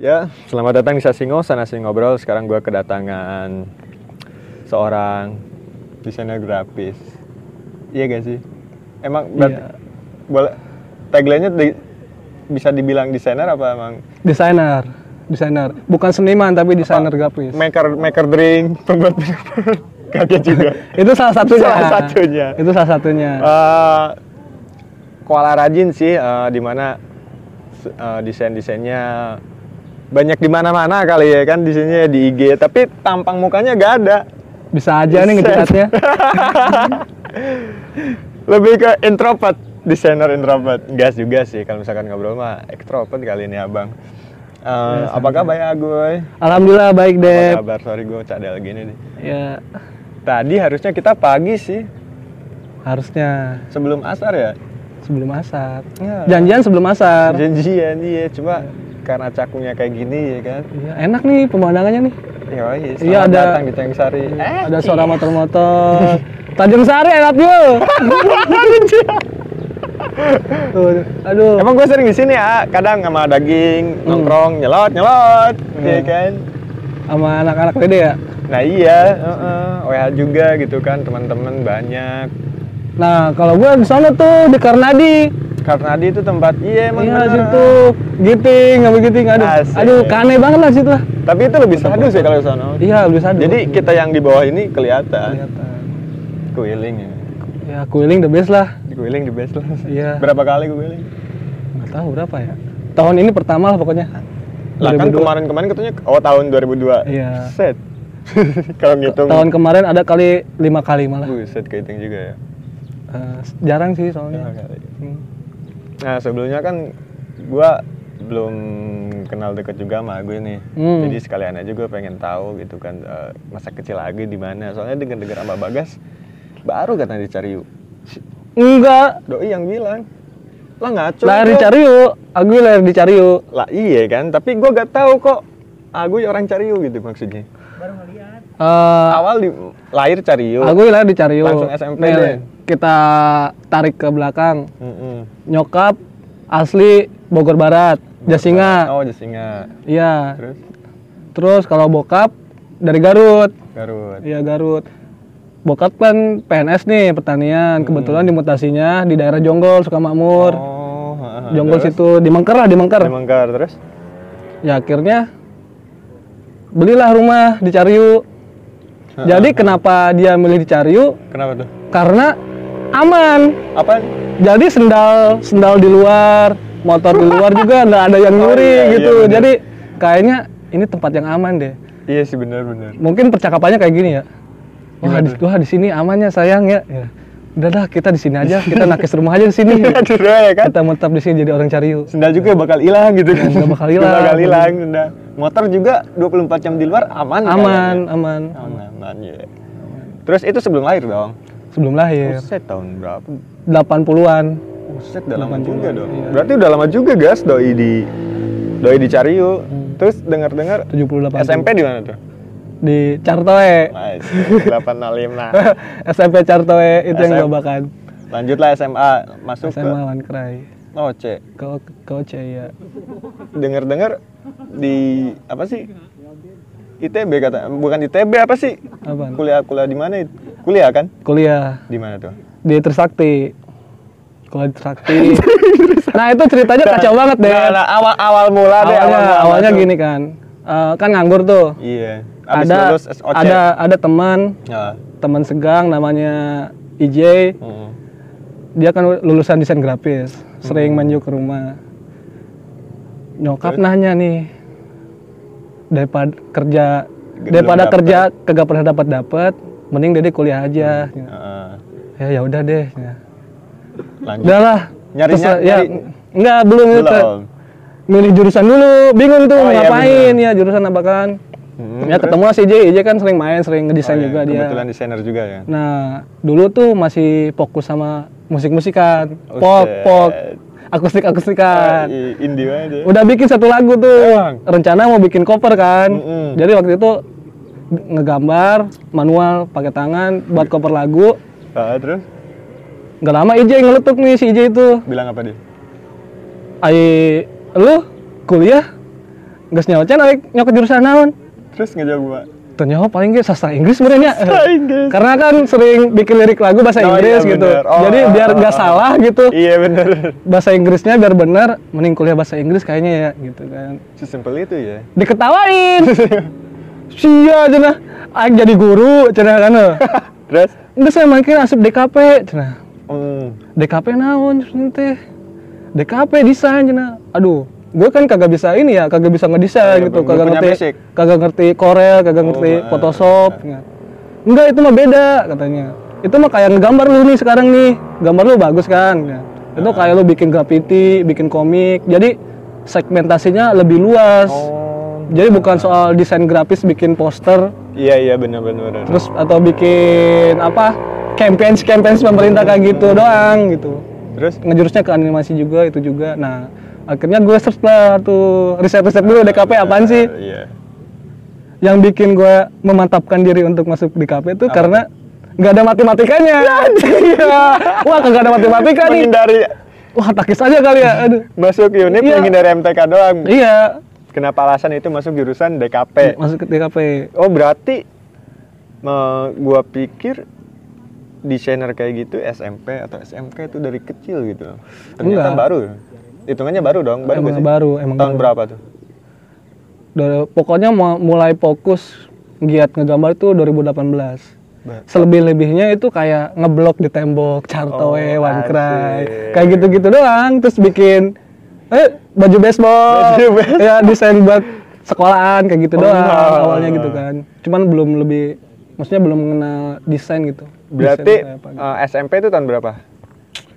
Ya, selamat datang di Sasingo, sana sing ngobrol. Sekarang gue kedatangan seorang desainer grafis. Iya gak sih? Emang berarti Iya. boleh tagline-nya di- bisa dibilang desainer apa emang Desainer, desainer. Bukan seniman tapi desainer grafis. maker maker drink, pembuat kagak juga. Itu salah satunya. Salah satunya. Itu salah satunya. Eh, koala rajin sih, eh, di mana eh, desain-desainnya banyak di mana-mana kali ya kan desainnya di IG, tapi tampang mukanya gak ada. Bisa aja nih ngecatnya. Lebih ke introvert, desainer introvert. Enggak juga sih kalau misalkan ngobrol mah extrovert kali ini abang. Eh, apa kabar ya Agoy? Alhamdulillah baik Apa deh. kabar? Sorry gue cadel gini nih. Ya Tadi harusnya kita pagi sih, harusnya sebelum asar ya. sebelum asar. Ya. Janjian sebelum asar. Janjian iya, cuma karena cakunya kayak gini ya kan. Iya, enak nih pemandangannya nih. Ya, iya, Iya, selamat ada- datang di Ceng Sari. Eh, Ada suara motor-motor. Tanjung Sari enak yuk. Tuh, aduh. Emang gue sering di sini ya, kadang sama daging, nongkrong, nyelot, nyelot, Iya. ya kan. sama anak-anak gede ya. Nah iya, heeh, WA juga gitu kan, teman-teman banyak. Nah, kalau gua di sana tuh di Karnadi. Karena di itu tempat, iya emang Iya, bener. situ. Giting, ngambil giting. Aduh, Asik. aduh, kane banget lah situ lah. Tapi itu lebih sadu sih kalau sana. Iya, lebih sadar. Jadi kita yang di bawah ini kelihatan. Kelihatan. Keliling ya. Ya, keliling the best lah. Keliling di best lah. Iya. Berapa kali keliling? Nggak tahu berapa ya. Tahun ini pertama lah pokoknya. Lah kan 2002. kemarin-kemarin katanya oh tahun 2002. Iya. Set. kalau ngitung. Tahun kemarin ada kali lima kali malah. Buset kehitung juga ya. Eh, jarang sih soalnya. kali. Hmm. Nah sebelumnya kan gua belum kenal deket juga sama gue nih. Hmm. Jadi sekalian aja gue pengen tahu gitu kan eh, masa kecil lagi di mana. Soalnya dengar-dengar sama Bagas baru katanya di Cariu. Enggak. Doi yang bilang. Lah ngaco. Lahir di gua." Cariu. Aku lahir di Cariu. Lah iya kan, tapi gua gak tahu kok. Aku orang Cariu gitu maksudnya. Eh, Awal di lahir Cariu. aku lahir di Cariu. Langsung SMP Nih, deh. Kita tarik ke belakang. Mm-mm. Nyokap asli Bogor Barat, Jasinga. Oh, Jasinga. Iya. Terus Terus kalau bokap dari Garut. Garut. Iya Garut. Bokap kan PNS nih pertanian. Kebetulan dimutasinya di daerah Jonggol Sukamakmur. Oh, heeh. Jonggol Terus? situ di Mengker lah di Mengker. Di Manggar terus? Ya akhirnya belilah rumah di Cariu. Jadi kenapa dia milih di Cariu? Kenapa tuh? Karena aman. Apa? Jadi sendal sendal di luar, motor di luar juga nggak ada yang Oh, nyuri iya, iya, gitu. bener. Jadi kayaknya ini tempat yang aman deh. Iya sih benar-benar. Mungkin percakapannya kayak gini ya. Wah, di, wah di sini amannya sayang ya. ya. Udah dah kita di sini aja, kita nakis rumah aja di sini. Ya kan? kita menetap di sini jadi orang Cariu. Sendal juga bakal hilang gitu kan. Nggak bakal hilang. Bakal hilang sendal. Motor juga 24 jam di luar aman Aman, kayaknya. aman. Aman, aman ya. Terus itu sebelum lahir dong? Sebelum lahir, Buset tahun berapa? 80-an. Buset udah lama 80-an, juga dong. iya. Berarti udah lama juga gas doi di doi di Cariu. Hmm. Terus dengar-dengar 78. SMP di mana tuh? Di Cartoe. Nice. 805. Nah, SMP Cartoe itu yang SM. babakan. lanjutlah SMA masuk SMA ke Wankrai. Oce. Ke ke OC ya. Dengar-dengar di apa sih? ITB kata bukan ITB apa sih? Apaan? Kuliah kuliah di mana? Kuliah kan? Kuliah Di mana tuh? di Trisakti. Kalau di Trisakti. nah, itu ceritanya kacau banget deh. Nah, nah, awal awal mula deh awalnya awal mula awalnya gini kan. Eh, kan nganggur tuh. Iya. Abis ada lulus ada ada teman Ya. teman segang namanya IJ Mm. dia kan lulusan desain grafis sering main ke rumah nyokap nanya nih daripada kerja Belum daripada dapet. kerja kagak pernah dapat dapat mending dede kuliah aja Heeh. ya ya udah deh ya. lanjut. udah lah Nyari- Terus, nyari- ya nyari- enggak belum, itu Belum. milih jurusan dulu bingung tuh Oh, iya, ngapain ya jurusan apa kan Hmm, ya ketemu si IJ IJ kan sering main sering ngedesain Oh, iya. juga dia Kebetulan desainer juga ya. Nah, dulu tuh masih fokus sama musik-musikan, Oh, pop, shit. pop, akustik-akustikan. Ah, i- indie aja. Udah bikin satu lagu tuh. Emang? Rencana mau bikin cover kan. Mm-mm. Jadi waktu itu ngegambar manual pakai tangan buat cover lagu. Ah, terus Gak lama IJ ngeletuk nih si IJ itu. bilang apa dia? Ai, lu kuliah geus nyawa can alik nyokot jurusan naon Terus ngejawab gua. Ternyata paling ge sastra Inggris sebenarnya Inggris. karena kan sering bikin lirik lagu bahasa Oh, Inggris iya, gitu bener. Oh, jadi oh, biar oh, gak oh. salah gitu Iya bener. bahasa Inggrisnya biar benar mending kuliah bahasa Inggris kayaknya ya gitu kan Sesimpel itu ya. diketawain sia cenah aing jadi guru cenah kan Terus? enggak saya makin asup DKP cenah Hmm. DKP naon teh DKP desain cenah aduh gue kan kagak bisa ini ya kagak bisa ngedesain Iya, gitu kagak ngerti basic. kagak ngerti Corel kagak Oh, ngerti eh, Photoshop enggak itu mah beda katanya itu mah kayak ngegambar lu nih sekarang nih gambar lu bagus kan Ya. itu kayak lu bikin graffiti bikin komik jadi segmentasinya lebih luas Oh. jadi bukan soal desain grafis bikin poster Iya iya benar benar. benar. terus atau bikin apa campaign campaign pemerintah kayak gitu doang gitu Terus? ngejurusnya ke animasi juga itu juga nah akhirnya gue search lah tuh riset-riset dulu DKP apaan sih Iya. yang bikin gue memantapkan diri untuk masuk DKP itu karena nggak ada matematikanya Iya. wah kagak ada matematika nih Menghindari wah takis aja kali ya aduh masuk unit Iya. menghindari MTK doang. iya Kenapa alasan itu masuk jurusan DKP? masuk ke DKP Oh berarti gua pikir desainer kayak gitu SMP atau SMK itu dari kecil gitu. Ternyata Enggak. baru. Hitungannya baru dong, baru Emang baru, emang Tahun baru. berapa tuh? Dari- pokoknya mulai fokus giat ngegambar itu 2018 Ba- selebih-lebihnya itu kayak ngeblok di tembok, Oh, chartoe, one cry, asik. kayak gitu-gitu doang. Terus bikin eh baju baseball, Baju baseball. ya desain buat sekolahan kayak gitu Oh, doang enggak. awalnya gitu kan. Cuman belum lebih, maksudnya belum mengenal desain gitu. Berarti Desain apa gitu. eh, SMP itu tahun berapa?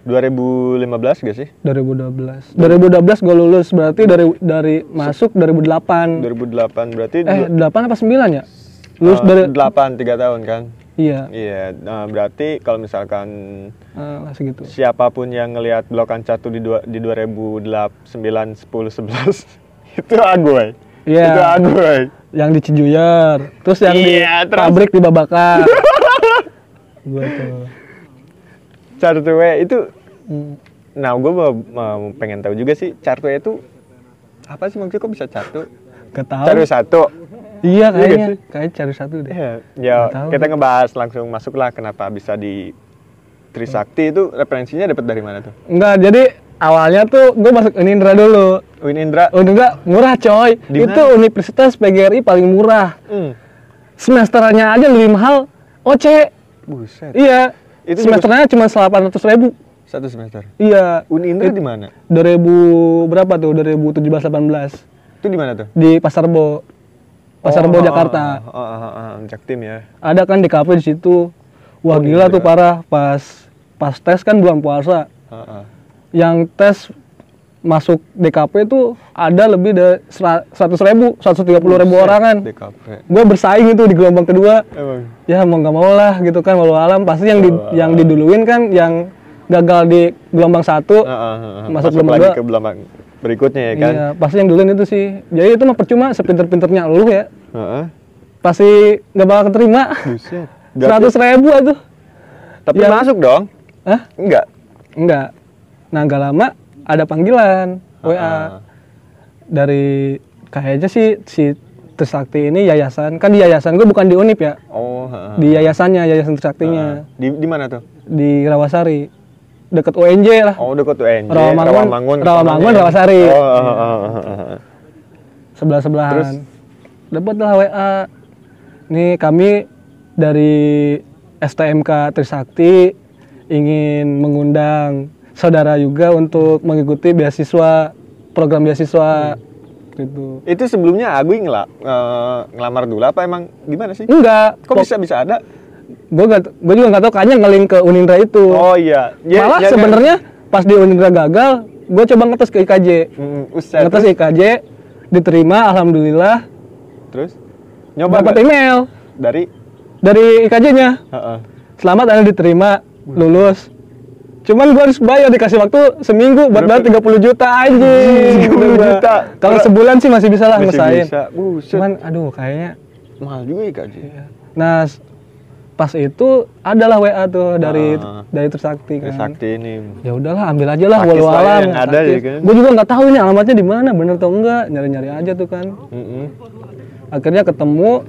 2015 gak sih? 2012. 2012 gue lulus berarti dari dari masuk 2008. 2008 berarti Eh, du- 8 apa 9 ya? Lulus eh, dari 8 3 tahun kan? Iya, Iya, nah, berarti kalau misalkan eh, segitu. siapa pun yang ngelihat blokan satu di dua, di 2008 9 10 11 itu agoy. Iya. Itu agoy. yang di Cijuyar, terus yang Iya, di terus? pabrik di Babakan. gue tuh. Cartue itu nah gue mau, pengen tahu juga sih Cartue itu apa sih maksudnya kok bisa catu? Gak tahu. Cari satu. Iya Iya kayaknya, kayaknya cari satu deh. Iya, ya tahu. kita ngebahas langsung masuklah kenapa bisa di Trisakti itu referensinya dapat dari mana tuh? Enggak, jadi awalnya tuh gue masuk Unindra dulu. Win Indra. Unindra murah coy. Di itu universitas PGRI paling murah. Hmm. Semesternya aja lebih mahal. OC. Buset. Iya. Itu semesternya cuma 800 ribu. Satu semester. Iya. Un Indra di mana? 2000 berapa tuh? 2017 18 Itu di mana tuh? di Pasar Bo. Pasar Bo Jakarta. Oh, oh, oh, oh, Jaktim ya. ada kan di kafe di situ wah Oh, gila iya. tuh parah pas pas tes kan bulan puasa Oh, oh. yang tes masuk DKP itu ada lebih dari seratus ribu, 130 ribu Buset, orangan. DKP. Gue bersaing itu di gelombang kedua. Emang. Ya mau nggak mau lah gitu kan walau alam pasti yang di, Oh. yang diduluin kan yang gagal di gelombang satu. Ah, ah, ah. Masuk Masuk, gelombang lagi dua. ke gelombang berikutnya ya kan? Iya, pasti yang duluin itu sih. Jadi itu mah percuma sepinter-pinternya lu ya. Heeh. Pasti nggak bakal keterima. Buset. Seratus ribu tuh. Tapi yang- masuk dong? Hah? Enggak. Enggak. Nah, nggak lama ada panggilan WA Ah, dari kayaknya sih si Trisakti ini yayasan. Kan di yayasan gue bukan di Unip ya. Oh, heeh. Di yayasannya, yayasan Trisaktinya Di di mana tuh? di Rawasari. Deket UNJ lah. Oh, dekat tuh NJ. Rawamangun, Rawamangun. Rawamangun. Rawasari. Oh, oh, oh, oh, oh, oh. Sebelah-sebelahan. Dapat lah WA. Nih kami dari STMK Trisakti ingin mengundang saudara juga untuk mengikuti beasiswa program beasiswa gitu. Itu sebelumnya Agui ngela, eh, ngelamar dulu apa emang gimana sih? Enggak, Kok bisa bisa ada? gue gue juga nggak tahu kayaknya ngelink ke Unindra itu. Oh iya. Ya, Malah ya, kan? sebenarnya pas di Unindra gagal, gue coba ngetes ke IKJ. Hmm. Ngetes IKJ, diterima, alhamdulillah. Terus nyoba Dapat email dari dari IKJ-nya. Heeh. Selamat Anda diterima, lulus. Cuman gue harus bayar dikasih waktu seminggu buat bayar 30 juta anjing. 30 Udah gua. juta. Kalau sebulan sih masih bisa lah Masih ngesain. bisa. Buset. Cuman aduh kayaknya mahal juga ya gaji. Nah, s- pas itu adalah WA tuh dari Ah. dari Trisakti kan. Sakti ini. Ya udahlah ambil aja lah walau ya alam. yang ada ya kan. Gue juga nggak tahu ini alamatnya di mana, bener atau enggak. Nyari-nyari aja tuh kan. Mm-mm. Akhirnya ketemu,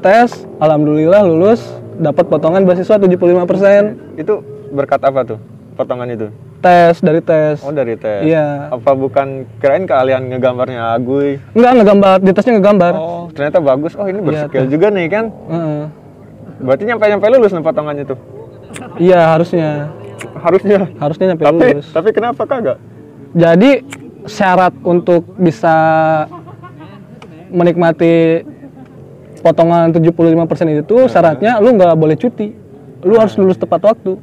tes, alhamdulillah lulus, dapat potongan beasiswa 75%. Itu berkat apa tuh? Potongan itu? Tes dari tes. Oh dari tes. Iya. Apa bukan kirain kalian ngegambarnya Aguy? Enggak ngegambar, di tesnya ngegambar. Oh ternyata bagus. Oh ini Iya, berskill juga nih kan? Heeh. Berarti nyampe nyampe lulus nih potongannya tuh. Iya harusnya, Harusnya. harusnya nyampe Tapi lulus. tapi kenapa kagak? Jadi syarat untuk bisa menikmati potongan 75% itu syaratnya lu nggak boleh cuti. Lu harus lulus tepat waktu.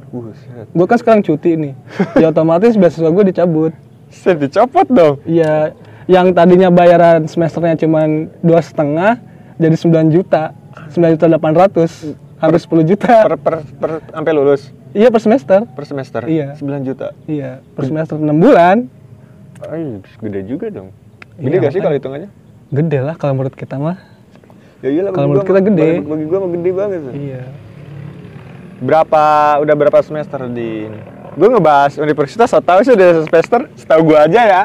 Gue kan sekarang cuti nih. Ya otomatis beasiswa gue dicabut. Set dicopot dong. Iya, yang tadinya bayaran semesternya cuma dua setengah jadi 9 juta, 9 juta 800, hampir 10 juta. Per per per sampai lulus Iya per semester. per semester. Iya. 9 juta. Iya, per semester 6 bulan. Ay, gede juga dong. Iya, Gede gak sih kalau hitungannya? Gede lah kalau menurut kita mah. Ya iyalah. Kalau menurut kita gede. Bagi, gua mah gede banget. Iya. Berapa udah berapa semester di ini? Gue ngebahas universitas, so tau sih udah semester, setahu gue aja ya.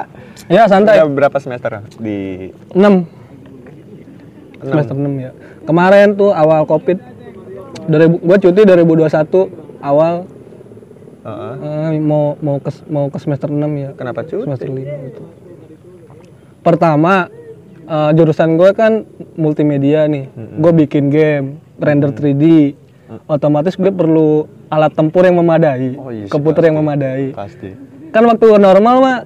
Ya santai. Udah berapa semester di 6. Enam. Semester 6 ya. Kemarin tuh awal Covid 2000 gua cuti 2021 awal Heeh. eh, mau mau ke mau ke semester 6 ya. Kenapa cuti? Semester 5 gitu. Pertama eh, jurusan gue kan multimedia nih. Gue bikin game, render 3D. Otomatis gue perlu alat tempur yang memadai, Oh iya sih, komputer yang memadai. Pasti. Kan waktu normal mah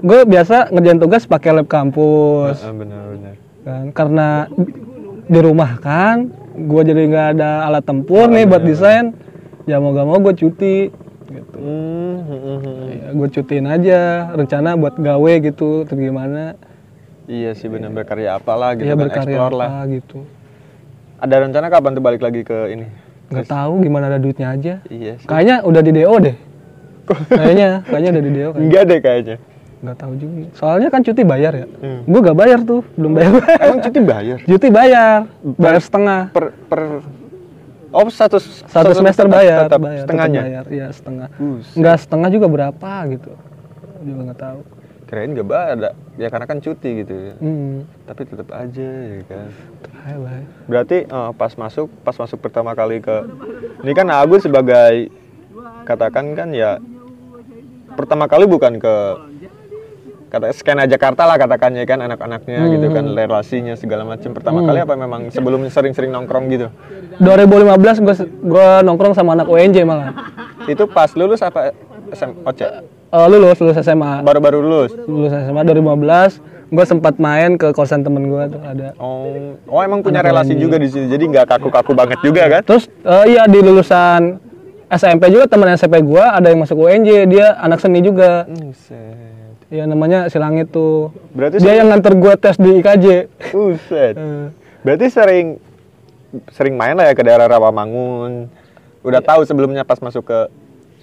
gue biasa ngerjain tugas pakai lab kampus. Heeh, benar-benar. kan karena di rumah kan gue jadi nggak ada alat tempur nih buat desain ya mau gak mau gue cuti gitu hmm, hmm, hmm. ya, gue cutiin aja rencana buat gawe gitu terus gimana Iya sih benar berkarya apalah gitu ya kan, berkarya explore apa lah. gitu Ada rencana kapan tuh balik lagi ke ini? Nggak tahu gimana ada duitnya aja Iya sih. kayaknya udah di do deh kayaknya kayaknya udah di do kan Enggak deh kayaknya. nggak tahu juga soalnya kan cuti bayar ya Hmm. gue gak bayar tuh belum bayar Emang cuti bayar? cuti bayar bayar setengah Per per Oh, satu satu semester tetap- bayar, tetap bayar, tetap setengahnya. bayar, iya setengah. Enggak setengah juga berapa gitu, juga nggak tahu. Kirain gak ada. Ya karena kan cuti gitu ya. Hmm, Tapi tetap aja ya kan. Berarti eh, pas masuk, pas masuk pertama kali ke ini kan Agus sebagai katakan kan ya pertama kali bukan ke kata skena Jakarta lah katakannya kan anak-anaknya gitu kan relasinya segala macam pertama kali apa memang sebelum sering-sering nongkrong gitu 2015 gue gua nongkrong sama anak UNJ malah. itu pas lulus apa SM OC Eh, lulus lulus SMA. baru-baru lulus Lulus SMA 2015, gue sempat main ke kosan temen gue tuh ada. oh oh emang punya relasi juga di sini jadi nggak kaku-kaku banget juga kan Terus eh, iya di lulusan SMP juga teman SMP gue ada yang masuk UNJ, dia anak seni juga. Buset. Iya namanya si Langit tuh. berarti Dia yang nganter gue tes di IKJ. Buset. Eh, Berarti sering sering main lah ya ke daerah Rawamangun. Udah tahu sebelumnya pas masuk ke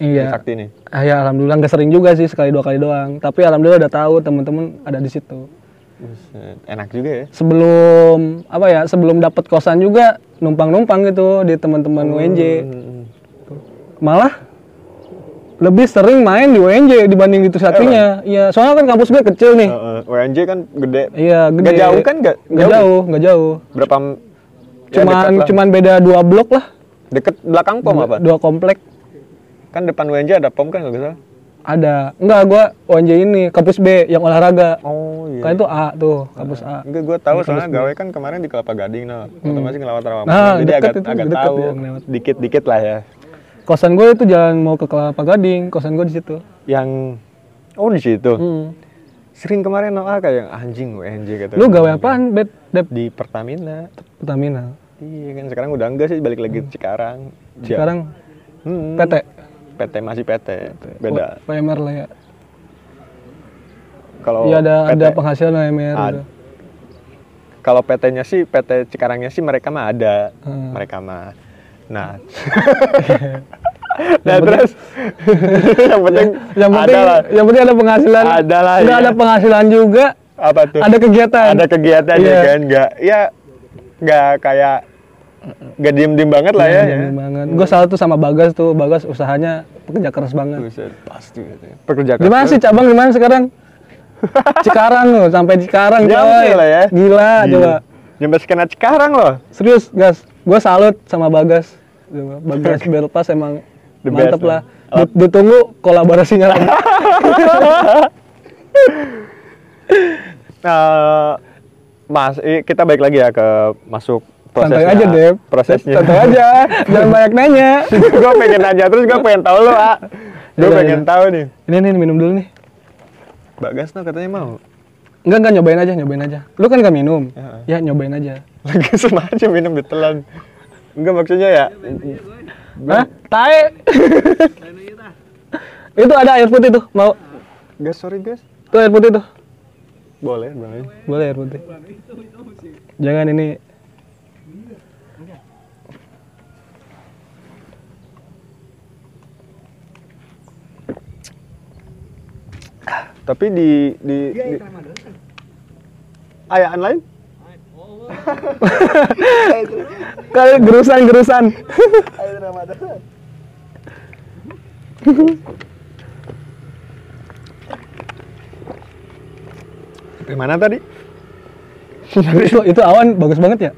iya. Sakti nih. Ah, ya alhamdulillah nggak sering juga sih sekali dua kali doang. Tapi alhamdulillah udah tahu temen-temen ada di situ. Enak juga ya. Sebelum apa ya? Sebelum dapat kosan juga numpang-numpang gitu di teman-teman UNJ. Hmm. Malah lebih sering main di UNJ dibanding di Trisaktinya. Iya, soalnya kan kampus gue kecil nih. Heeh. WNJ kan gede. Iya, gede. Nggak jauh kan? Nggak Nggak jauh, nggak jauh. Berapa ya, Cuman lah. cuman beda dua blok lah, deket belakang pom apa? dua komplek. Kan depan WNJ ada pom kan nggak salah? Ada. Enggak, gua UNJ ini kampus B yang olahraga. Oh iya. Kan itu A tuh, kampus A. Enggak, gue tahu soalnya gawe kan kemarin di Kelapa Gading nah, otomatis ngelawat Rawamangun. Nah, Jadi deket agak itu, agak deket tahu ya, dikit-dikit lah ya. Kosan gue itu jalan mau ke Kelapa Gading, kosan gue di situ. Yang oh di situ. Hmm. Sering kemarin Noah kayak anjing WNJ kata. Lu gawe apaan, Bet? Dep di Pertamina. Pertamina. Iya kan sekarang udah enggak sih balik lagi Cikarang. Ja- Sekarang Hmm, PT. PT masih PT. Beda. W- WMR lah ya. Kalau Iya ada PT ada penghasilan WMR. Ad- gitu. Kalau PT-nya sih PT Cikarangnya sih mereka mah ada. Hmm. Mereka mah. Nah. nah terus yang penting Yang penting yang penting ada penghasilan. Ada lah, iya. ada penghasilan juga, apa tuh? ada kegiatan. ada kegiatan ya Iya. kan nggak ya nggak kayak Gak diem-diem banget lah ya. Iya, ya. banget. Gue salah tuh sama Bagas tuh. Bagas usahanya pekerja keras banget. Buset, pasti gitu ya. Pekerja keras. Gimana sih cabang gimana sekarang? Cikarang loh, sampai Cikarang coy. lah ya. Gila, coba. Nyampe skena sekarang loh. Serius, gas. Gue salut sama Bagas. Bagas Belpas emang The mantep best, lah. Dit- Ditunggu kolaborasinya lagi. Nah, Mas, kita balik lagi ya ke masuk prosesnya. Santai aja, Dep. Prosesnya. Santai aja. Jangan banyak nanya. gue pengen nanya terus gue pengen tahu lo, ah. Gue pengen iya. tahu nih. Ini nih minum dulu nih. Bagas no katanya mau. Enggak, enggak nyobain aja, nyobain aja. Lu kan gak minum. Ya. Ya, nyobain aja. Lagi sengaja minum ditelan. Enggak maksudnya ya. Hah? Tae. itu ada air putih tuh, mau. Gas sorry gas. Tuh air putih tuh. Boleh, boleh. Boleh air putih. Jangan ini Tapi di di, di... ayaan lain? kali gerusan-gerusan. Sampai mana tadi? itu itu awan bagus banget ya.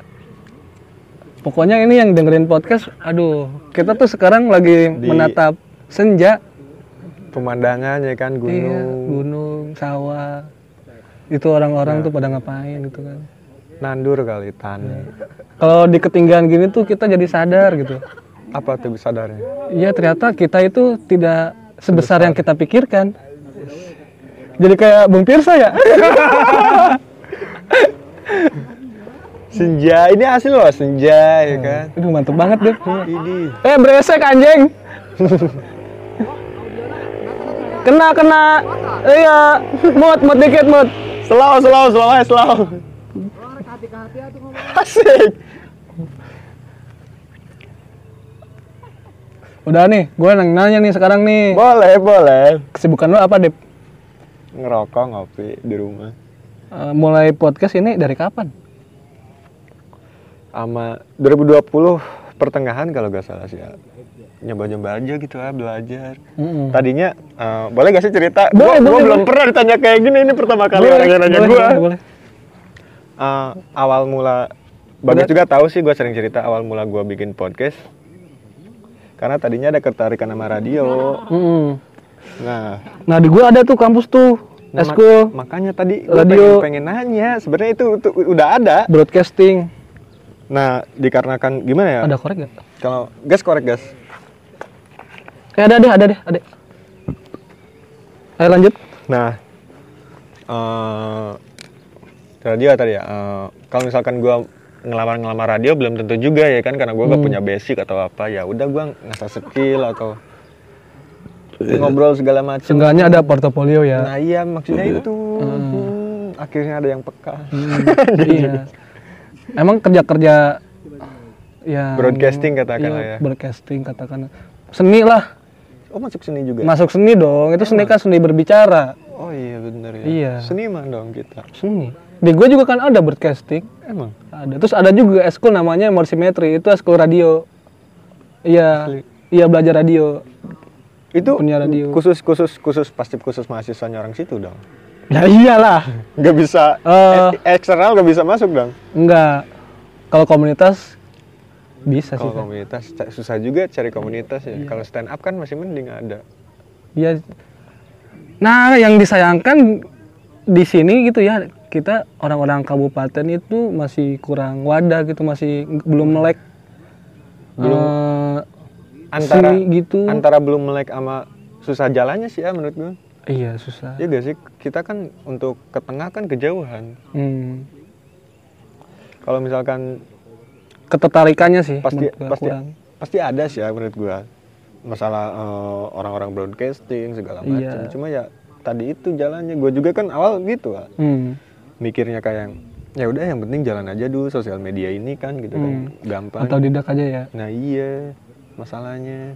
Pokoknya ini yang dengerin podcast, aduh, kita tuh sekarang lagi Di- menatap senja, Pemandangannya kan gunung. iya, gunung, sawah. Itu orang-orang tuh pada ngapain gitu kan. Nandur kali tani. Kalau di ketinggian gini tuh kita jadi sadar gitu. Apa tuh sadarnya? Iya ternyata kita itu tidak sebesar yang kita pikirkan. Jadi kayak Bung Pirsa ya. Senja, ini hasil loh senja ya kan. Aduh mantep banget deh. Ini. Eh beresek anjing. kena kena. Iya. Mut mut dikit mut. Slow, slow, slow, aja, slow. Asik. Udah nih, gue nanya nih sekarang nih. Boleh, boleh. Kesibukan lo apa, Dep? Ngerokok, ngopi di rumah. Eh, mulai podcast ini dari kapan? Sama 2020 pertengahan kalau gak salah sih ya. Nyoba-nyoba aja gitu lah, belajar. Mm-mm. Tadinya, eh, boleh gak sih cerita? Boleh, Gua- gua boleh, belum boleh. pernah ditanya kayak gini, ini pertama kali orang yang nanya boleh, gue. boleh, boleh. Eh, awal mula Bagus juga tahu sih gue sering cerita awal mula gue bikin podcast karena tadinya ada ketertarikan sama radio Mm-mm. nah Nah di gue ada tuh kampus tuh, nah, mak- makanya tadi Radio. pengen, pengen nanya sebenarnya itu, itu udah ada broadcasting. nah dikarenakan gimana ya Ada korek gak? kalau gas korek gas Eh ada deh, ada deh, ada. Ayo lanjut. nah eh radio tadi ya eh, kalau misalkan gue ngelamar ngelamar radio belum tentu juga ya kan karena gue gak Hmm. punya basic atau apa ya udah gue ngasah skill atau ngobrol segala macam Seenggaknya ada portofolio ya. Nah iya maksudnya itu. Hmm, akhirnya ada yang peka. Hmm, iya. Emang kerja-kerja ya Broadcasting katakanlah ya. Broadcasting katakan. Seni lah. Oh masuk seni juga. Masuk seni dong. Itu seni kan seni berbicara. oh iya bener ya. Iya. Seniman dong kita. Seni. Di gue juga kan ada broadcasting. Emang. Ada. Terus ada juga eskul namanya morsimetri. Itu eskul radio. Iya. Asli. Iya belajar radio. Itu Punya radio. khusus khusus khusus pasti khusus mahasiswanya orang situ dong. Ya iyalah. Gak bisa eh, eksternal gak bisa masuk dong. Enggak. Kalau komunitas bisa sih. Kalau Kak. komunitas susah juga cari komunitas ya. Kalau stand up kan masih mending ada. Iya. Nah, yang disayangkan di sini gitu ya, kita orang-orang kabupaten itu masih kurang wadah gitu, masih belum melek. Belum. eh, Antara seni gitu. antara belum melek sama susah jalannya sih ya menurut gue. iya, susah. Ya gak sih kita kan untuk ke tengah kan kejauhan. Hmm. Kalau misalkan Ketertarikannya sih pasti gua pasti kurang. pasti ada sih ya menurut gua. Masalah eh, orang-orang broadcasting segala macam. Iya. cuma ya tadi itu jalannya. Gue juga kan awal gitu lah Hmm. mikirnya kayak ya udah yang penting jalan aja dulu. Sosial media ini kan gitu kan. Gampang. Atau didak aja ya. nah iya. Masalahnya.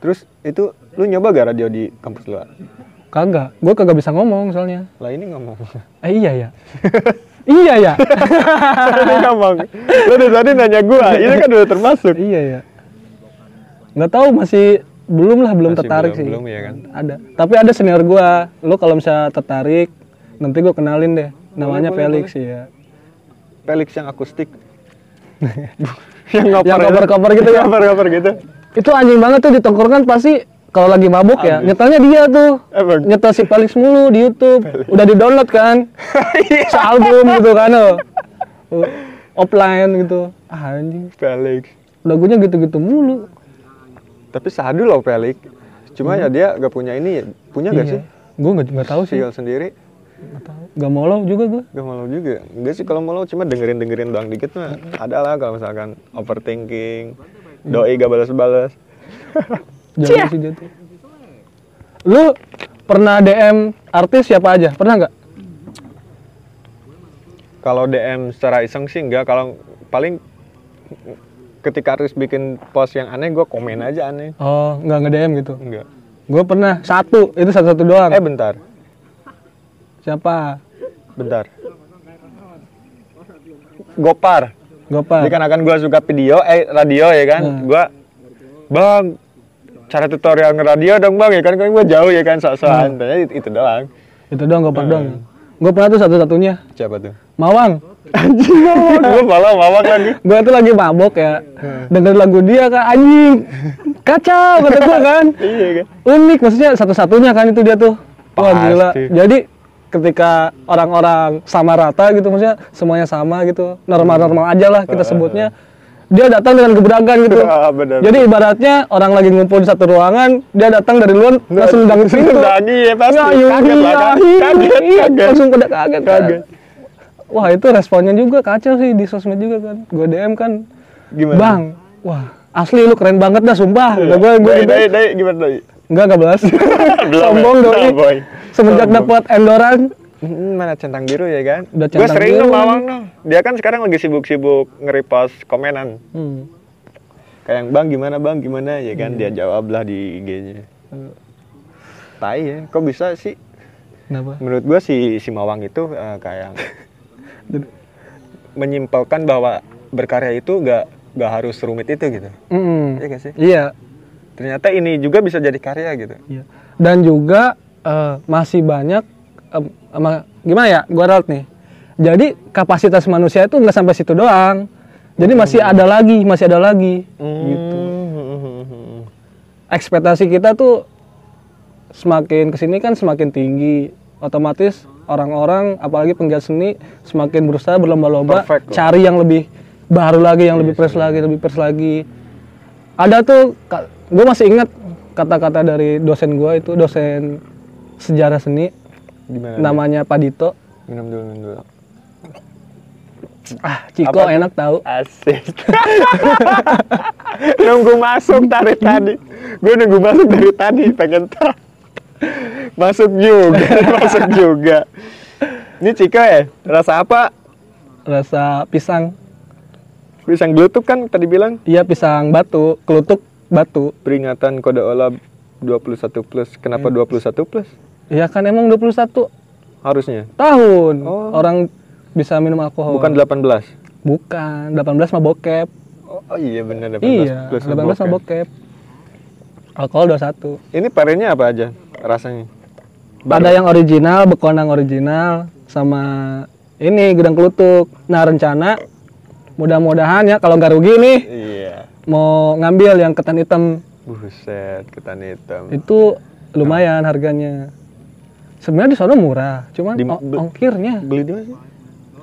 Terus itu lu nyoba gak radio di kampus lu Kagak, gue kagak bisa ngomong soalnya. lah ini ngomong. Eh iya ya. Iya ya. Ini gampang. Lo dari tadi nanya gua, ini kan udah termasuk. iya ya. Nggak tahu masih belum lah belum Masih tertarik belum- sih. belum ya kan? Ada. Tapi ada senior gua. Lo kalau misalnya tertarik, nanti gua kenalin deh. Namanya boleh, Felix ya. Felix yang akustik. yang ngoper Yang cover-cover gitu ya? Cover-cover gitu. Itu anjing banget tuh di tongkrongan pasti kalau lagi mabuk ya, nyetelnya dia tuh. Emang? Nyetel si Felix mulu di YouTube. Udah di-download kan? Iya. Sealbum gitu kan. oh. Oh, Offline gitu. Ah, anjing. Felix. Lagunya gitu-gitu mulu. Tapi sadu loh Felix. Cuma ya dia gak punya ini ya. Punya gak sih? Gue nggak nggak tahu sih. Single sendiri? Nggak tahu. Gak mau lo juga gue. Gak mau juga. Enggak sih kalau mau lo cuma dengerin-dengerin doang dikit mah. Ada lah kalau misalkan overthinking. Doi gak balas-balas. Jadi sih dia tuh. Lu pernah DM artis siapa aja? Pernah nggak? Kalau DM secara iseng sih enggak. Kalau paling ketika harus bikin post yang aneh gue komen aja aneh. Oh, nggak nge DM gitu. Enggak. Gue pernah satu, itu satu-satu doang. Eh bentar. Siapa? Bentar. Gopar. Gopar. Dikarenakan gue suka video, eh radio ya kan, Hmm. gue bang cara tutorial ngeradio dong bang ya kan kan gue jauh ya kan sok-sokan Hmm. Tanya itu, itu doang Itu doang Gopar doang. Gue pernah tuh satu-satunya. siapa tuh Mawang. anjing gue malah mawak lagi Gue tuh lagi mabok ya. Denger lagu dia kan anjing. Kacau kata gue kan. iya kan Unik maksudnya satu-satunya kan itu dia tuh. Wah Pasti. gila. Jadi ketika orang-orang sama rata gitu maksudnya semuanya sama gitu normal-normal aja lah kita sebutnya dia datang dengan gebrakan gitu Ah, benar, jadi ibaratnya orang lagi ngumpul di satu ruangan dia datang dari luar langsung nendang pintu ya, pasti. Ya, Kaget lah, kan? iya, Kaget, iya, kaget. langsung pada kaget kan. Kaget. wah itu responnya juga kacau sih di sosmed juga kan gue DM kan gimana bang wah asli lu keren banget dah sumpah Kata gue gue gitu doi doi gimana doi enggak enggak belas sombong ya? doi Sombong. semenjak dapat endoran mana centang biru ya kan? Udah gue sering biru. tuh mawang tuh. Dia kan sekarang lagi sibuk-sibuk nge-repost komenan. Hmm. kayak yang bang gimana bang? Gimana? Ya kan dia jawab lah di IG-nya tai ya kok bisa sih? Kenapa? Menurut gua si si Mawang itu eh, kayak menyimpulkan bahwa berkarya itu gak gak harus rumit itu gitu. Mm-mm. Iya gak sih? Iya. Ternyata ini juga bisa jadi karya gitu. Iya. Dan juga eh, masih banyak ama- gimana ya? Gua ralat nih. Jadi kapasitas manusia itu nggak sampai situ doang. Jadi masih ada lagi, masih ada lagi. Gitu. Hmm. Ekspektasi kita tuh semakin ke sini kan semakin tinggi. Otomatis orang-orang, apalagi penggiat seni, semakin berusaha berlomba-lomba cari yang lebih baru lagi, yang lebih fresh lagi, lebih fresh lagi. Ada tuh, gue masih ingat kata-kata dari dosen gue itu dosen sejarah seni, gimana namanya Pak Dito. minum dulu minum dulu. Ah, Ciko Apa? enak tahu. asik. Nunggu masuk dari tadi. Gue nunggu masuk dari tadi pengen tahu masuk juga masuk juga. Ini Cika ya? Rasa apa? Rasa pisang, pisang gelutuk kan tadi bilang? Iya pisang batu, kelutuk batu. peringatan kode olah 21 plus. Kenapa 21 plus Iya kan emang 21 harusnya tahun Oh. orang bisa minum alkohol. bukan 18 Bukan, 18 mah bokep. oh, oh iya benar 18 Iya, plus 18 mah bokep. Alkohol 21. ini variannya apa aja rasanya Ada yang original, bekonang original sama ini gudang kelutuk. Nah, rencana mudah-mudahan ya kalau nggak rugi nih iya mau ngambil yang ketan hitam buset ketan hitam itu lumayan harganya. Sebenarnya di Solo murah, cuman Di- ongkirnya beli di mana sih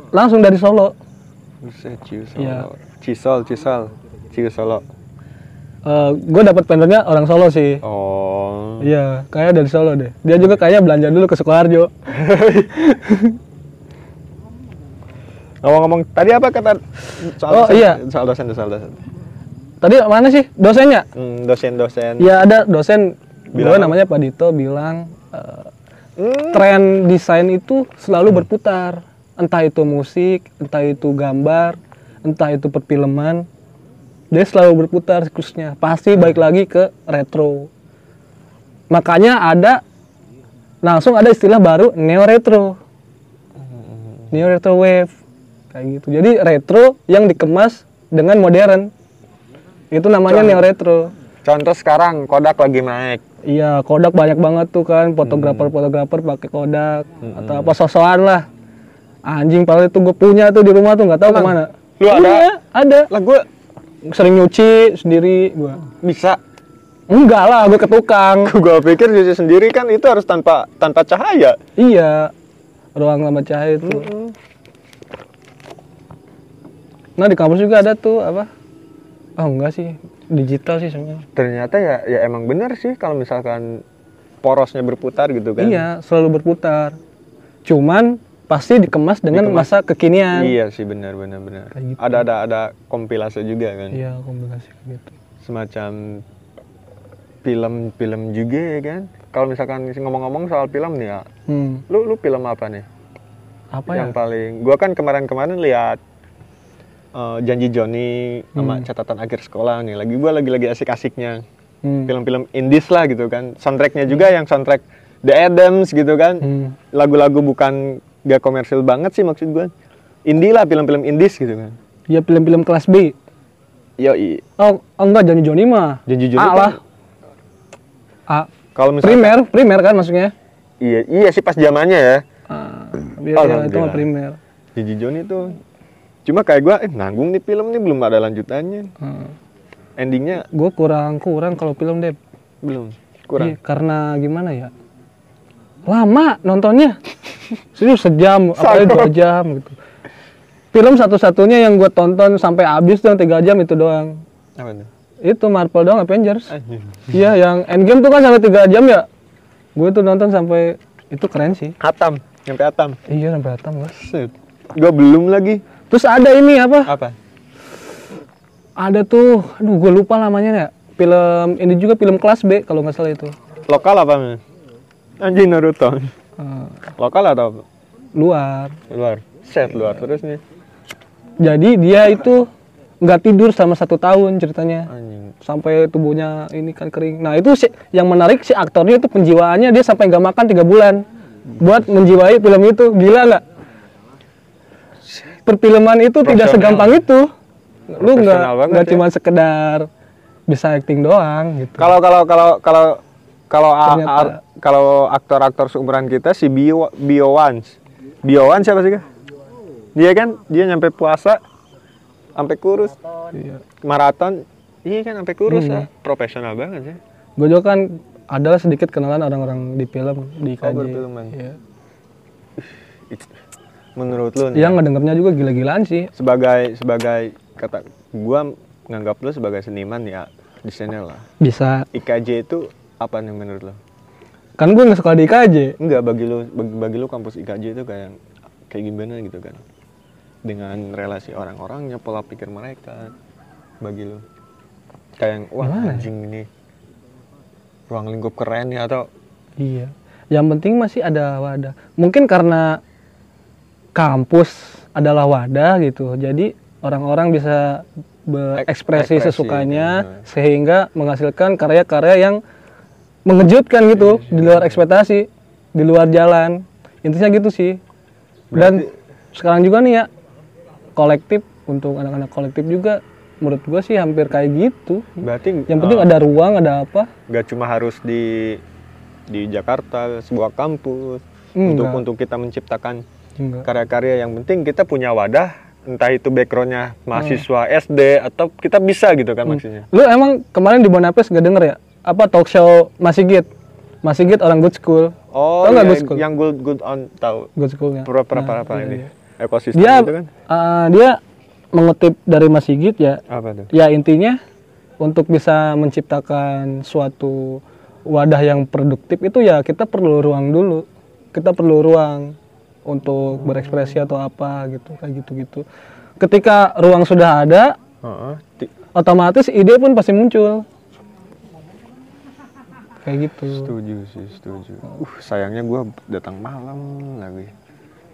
langsung dari Solo. buset Cisol Iya. Cisol Cisol Cisolo gue dapat vendornya orang Solo sih. oh Iya, kayak dari Solo deh. Dia juga kayaknya belanja dulu ke Sukoharjo. ngomong-ngomong tadi apa kata soal Oh, dosen, iya. soal dosen soal dosen Tadi mana sih dosennya? Hmm, dosen-dosen Ya ada dosen, Bilang gue namanya Pak Dito bilang eh, Hmm, tren desain itu selalu berputar. Entah itu musik, entah itu gambar, entah itu perfilman. Dia selalu berputar siklusnya. Pasti balik lagi ke retro. Makanya ada langsung ada istilah baru neo retro. neo retro wave kayak gitu jadi retro yang dikemas dengan modern itu namanya neo retro Contoh sekarang Kodak lagi naik. Iya Kodak banyak banget tuh kan fotografer fotografer pakai Kodak atau apa sosokan lah. Anjing padahal itu gue punya tuh di rumah tuh nggak tahu ke mana. Lu ada? Iya, ada. Lah gue sering nyuci sendiri gue bisa. enggak lah gue ke tukang. Gue pikir cuci sendiri kan itu harus tanpa tanpa cahaya. iya ruang lama cahaya itu. Nah di kampus juga ada tuh apa? Oh enggak sih digital sih sebenarnya Ternyata ya ya emang benar sih kalau misalkan porosnya berputar gitu kan. iya selalu berputar cuman pasti dikemas dengan Dikemas. masa kekinian Iya sih benar benar benar. Gitu. Ada ada ada kompilasi juga kan. iya kombinasi kayak gitu Semacam film-film juga ya kan. Kalau misalkan ngomong-ngomong soal film nih ya, hmm. lu lu film apa nih? apa yang ya paling gua kan kemarin-kemarin lihat eh, janji Joni sama Hmm. catatan akhir sekolah nih. Lagi gua lagi-lagi asik-asiknya. Hmm. film-film indies lah gitu kan. Soundtracknya juga yang soundtrack The Adams gitu kan. Hmm. lagu-lagu bukan gak komersil banget sih maksud gua. Indie lah film-film indies gitu kan. Ya film-film kelas B. Yo oh, oh enggak Johnny Johnny mah. Janji Joni A kan lah. A. Kalau misalnya primer primer kan maksudnya? Iya iya sih pas zamannya ya. Ah, biar ya, itu mah primer. Janji Joni tuh cuma kayak gua eh nanggung nih film nih belum ada lanjutannya. Hmm. endingnya gue kurang kurang kalau film deh belum kurang. Iya, karena gimana ya? Lama nontonnya. Serius sejam apalagi dua jam gitu. Film satu-satunya yang gue tonton sampai habis tuh tiga jam itu doang. Apa tuh itu Marvel doang Avengers. Iya yang Endgame tuh kan sampai tiga jam ya? Gue tuh nonton sampai itu keren sih. Atam, nyampe Atam. iya sampai hatam gue. Gua belum lagi. Terus ada ini apa Apa? ada tuh aduh gue lupa namanya ya film ini juga film kelas B kalau nggak salah itu Lokal apa, men? Anjing Naruto. Eh, Lokal atau apa? luar luar? Set luar terus nih. jadi dia itu nggak tidur selama satu tahun ceritanya Anjing. sampai tubuhnya ini kan kering nah itu sih yang menarik si aktornya itu penjiwaannya dia sampai nggak makan tiga bulan buat menjiwai film itu gila nggak perfilman itu tidak segampang itu lu nggak nggak ya. cuma sekedar bisa acting doang gitu Kalau kalau kalau kalau kalau kalau aktor-aktor seumuran kita si Bio Bio Wans. Bio Wans siapa sih? Dia kan dia nyampe puasa sampai kurus. iya. Maraton iya kan sampai kurus Hmm. ya. Profesional banget sih. gue juga kan adalah sedikit kenalan orang-orang di film di Oh, perfilman. Iya. It- Menurut lu nih, yang ngedengernya juga gila-gilaan sih sebagai sebagai kata gua nganggap lu sebagai seniman ya desainer lah. bisa IKJ itu apa nih menurut lo? kan gue nggak sekolah di IKJ Enggak bagi lu bagi, bagi lu kampus IKJ itu kayak kayak gimana gitu kan? Dengan relasi orang-orangnya, pola pikir mereka bagi lu. Kayak yang, wah Gimana ya? anjing ini ruang lingkup keren ya atau Iya. Yang penting masih ada wadah. Mungkin karena kampus adalah wadah gitu. Jadi orang-orang bisa berekspresi ekspresi, sesukanya benar. sehingga menghasilkan karya-karya yang mengejutkan gitu di luar ekspektasi, di luar jalan. Intinya gitu sih. Dan sekarang juga nih ya kolektif untuk anak-anak kolektif juga menurut gua sih hampir kayak gitu. berarti Yang penting eh, ada ruang, ada apa? nggak cuma harus di di Jakarta sebuah kampus Enggak. untuk untuk kita menciptakan. Karya-karya yang penting kita punya wadah entah itu backgroundnya mahasiswa Hmm. SD atau kita bisa gitu kan maksudnya Lu emang kemarin di Bonapes gak denger ya? Apa talk show Mas Sigit? Mas Sigit orang good school. oh Tau iya, good school? yang good good on tahu Good schoolnya. pura-pura Nah, apa iya, ini iya. ekosistem Dia gitu kan eh, dia mengutip dari Mas Sigit ya. apa tuh Ya intinya untuk bisa menciptakan suatu wadah yang produktif itu ya kita perlu ruang dulu. Kita perlu ruang untuk berekspresi atau apa gitu kayak gitu-gitu. Ketika ruang sudah ada. Ti- otomatis ide pun pasti muncul. Kayak gitu. setuju sih setuju uh sayangnya gua datang malam lagi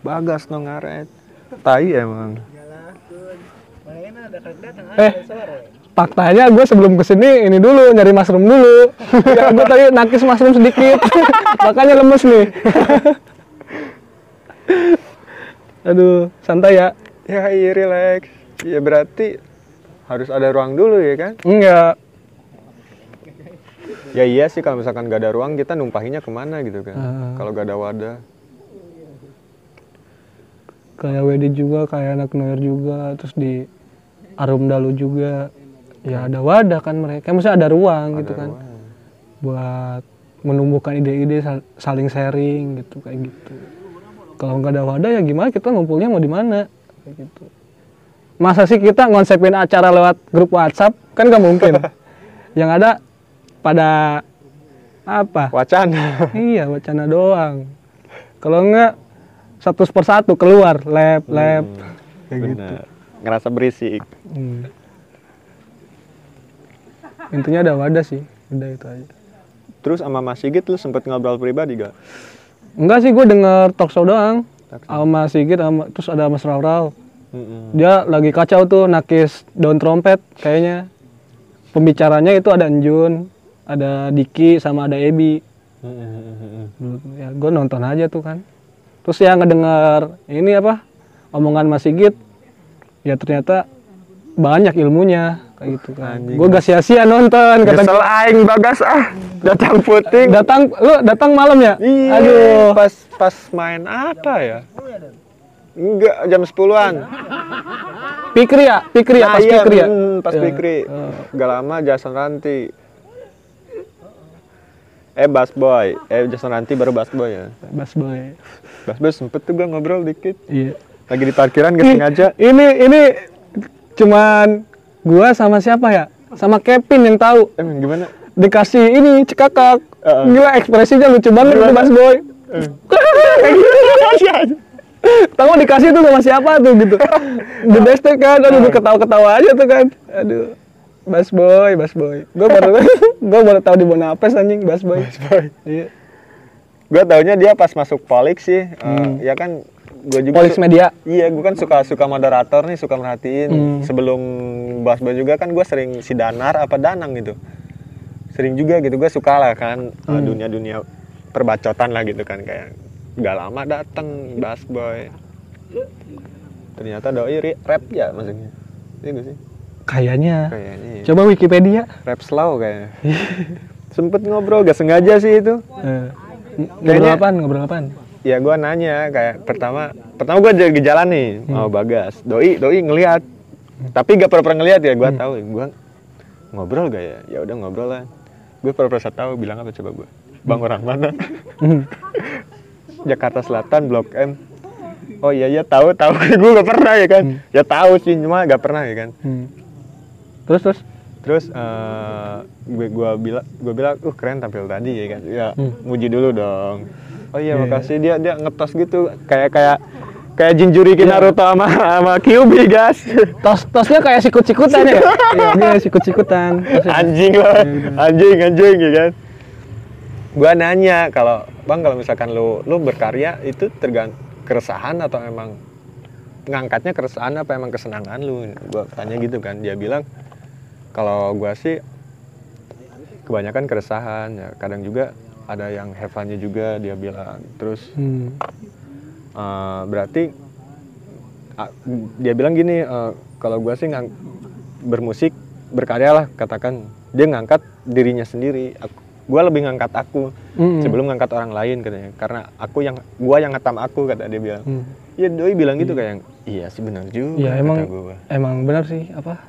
bagas no ngaret tai emang Eh, faktanya gue sebelum ke sini ini dulu nyari mushroom dulu. ya gue tadi nakis mushroom sedikit, makanya lemes nih. Aduh, santai ya. Ya iya relax. Ya berarti harus ada ruang dulu ya kan? Enggak. Ya iya sih kalau misalkan gak ada ruang kita numpahinya ke mana gitu kan? Ah. Kalau gak ada wadah. Kayak WD juga, kayak anak Noir juga, terus di Arum Dalu juga. Ya ada wadah kan mereka. Maksudnya ada ruang gitu ada kan. ruang. Buat menumbuhkan ide-ide sal- saling sharing gitu kayak gitu. Kalau nggak ada wadah ya gimana kita ngumpulnya mau di mana? Kayak gitu. Masa sih kita ngonsepin acara lewat grup WhatsApp? Kan nggak mungkin. Yang ada pada apa? Wacana. iya wacana doang. Kalau enggak satu per satu keluar lab lab. Kayak gitu. Ngerasa berisik. Hmm. Intinya ada wadah sih, udah itu aja. Terus sama Mas Sigit lu sempet ngobrol pribadi gak? Enggak sih, gue denger talk show doang. Sama Sigit, sama, terus ada Mas Raurau. Mm-mm. Dia lagi kacau tuh nakis daun trompet kayaknya. Pembicaranya itu ada Enjun, ada Diki, sama ada Ebi. Mm-mm. Ya gue nonton aja tuh kan. Terus ya ngedenger ini apa omongan Mas Sigit. Ya ternyata banyak ilmunya kayak gitu kan. Gue gak sia-sia nonton kata Kesel aing bagas ah. Datang puting. datang lu datang malam ya? Iya. Aduh. Pas pas main apa ya? Enggak, jam 10-an. Pikri ya? Pikri ya? Nah, Pas iya, Pikri ya? mm, pas Ya. Pikri. Eh. Gak lama Jason Ranti. Eh Bass Boy, eh Jason Ranti baru Bass Boy ya. Bas boy. Bass Boy sempet tuh gua ngobrol dikit. Iya. Lagi di parkiran gak sengaja. Ini ini cuman gua sama siapa ya? Sama Kevin yang tahu. Emang gimana? Dikasih ini cekakak. Heeh. Gila ekspresinya lucu banget itu Bas boy. Tahu dikasih tuh sama siapa tuh gitu. The best kan, aduh ketawa-ketawa aja tuh kan. Aduh. Bas boy, Bas boy. Gua baru gua baru tahu di Bonapes anjing Bas boy. Boy. Iya. Gua taunya dia pas masuk Polik sih. eh, ya kan gua juga Polix su- Media. Iya, gue kan suka suka moderator nih, suka merhatiin. Hmm. Sebelum Bass Boy juga kan gue sering si Danar apa Danang gitu. Sering juga gitu, gue suka lah kan eh, dunia-dunia perbacotan lah gitu kan kayak gak lama dateng Bass Boy. Ternyata doi rap ya maksudnya. Iya gak sih? Kayaknya. Kayaknya iya. Coba Wikipedia. rap slow kayaknya. Sempet ngobrol, gak sengaja sih itu. Eh, ngobrol apaan? Ngobrol apaan? Ya gue nanya kayak pertama pertama gue lagi jalan nih mau bagas doi doi ngelihat tapi gak pernah ngelihat ya gue tahu gue ngobrol gak ya ya udah ngobrol lah gue pernah tahu bilang apa coba gue bang orang mana? Jakarta Selatan Blok M. Oh iya iya tahu tahu. Gue gak pernah ya kan? Ya tahu sih cuma gak pernah ya kan? Hmm. Terus terus? terus eh, gue gua bilang gue bilang uh keren tampil tadi ya kan? Ya Hmm. muji dulu dong. Oh iya Iya. makasih. Dia dia ngetos gitu kayak kayak kayak Jinjuriki Iya. Naruto sama sama Kyuubi guys Tos tosnya kayak sikut-sikutan ya? Iya, sikut-sikutan. Tosnya. anjing loh anjing anjing ya kan gua nanya kalau bang kalau misalkan lu lu berkarya itu tergant keresahan atau emang ngangkatnya keresahan apa emang kesenangan lu gua tanya gitu kan dia bilang kalau gua sih kebanyakan keresahan ya kadang juga ada yang have fun-nya juga dia bilang terus Hmm. Eh, berarti ah, dia bilang gini eh, kalau gua sih ngang, bermusik berkarya lah katakan dia ngangkat dirinya sendiri aku, gua lebih ngangkat aku Mm-mm. sebelum ngangkat orang lain katanya karena aku yang gua yang ngetam aku kata dia bilang Hmm. ya doi bilang gitu kayak iya sih benar juga Ya kata emang gua. emang benar sih apa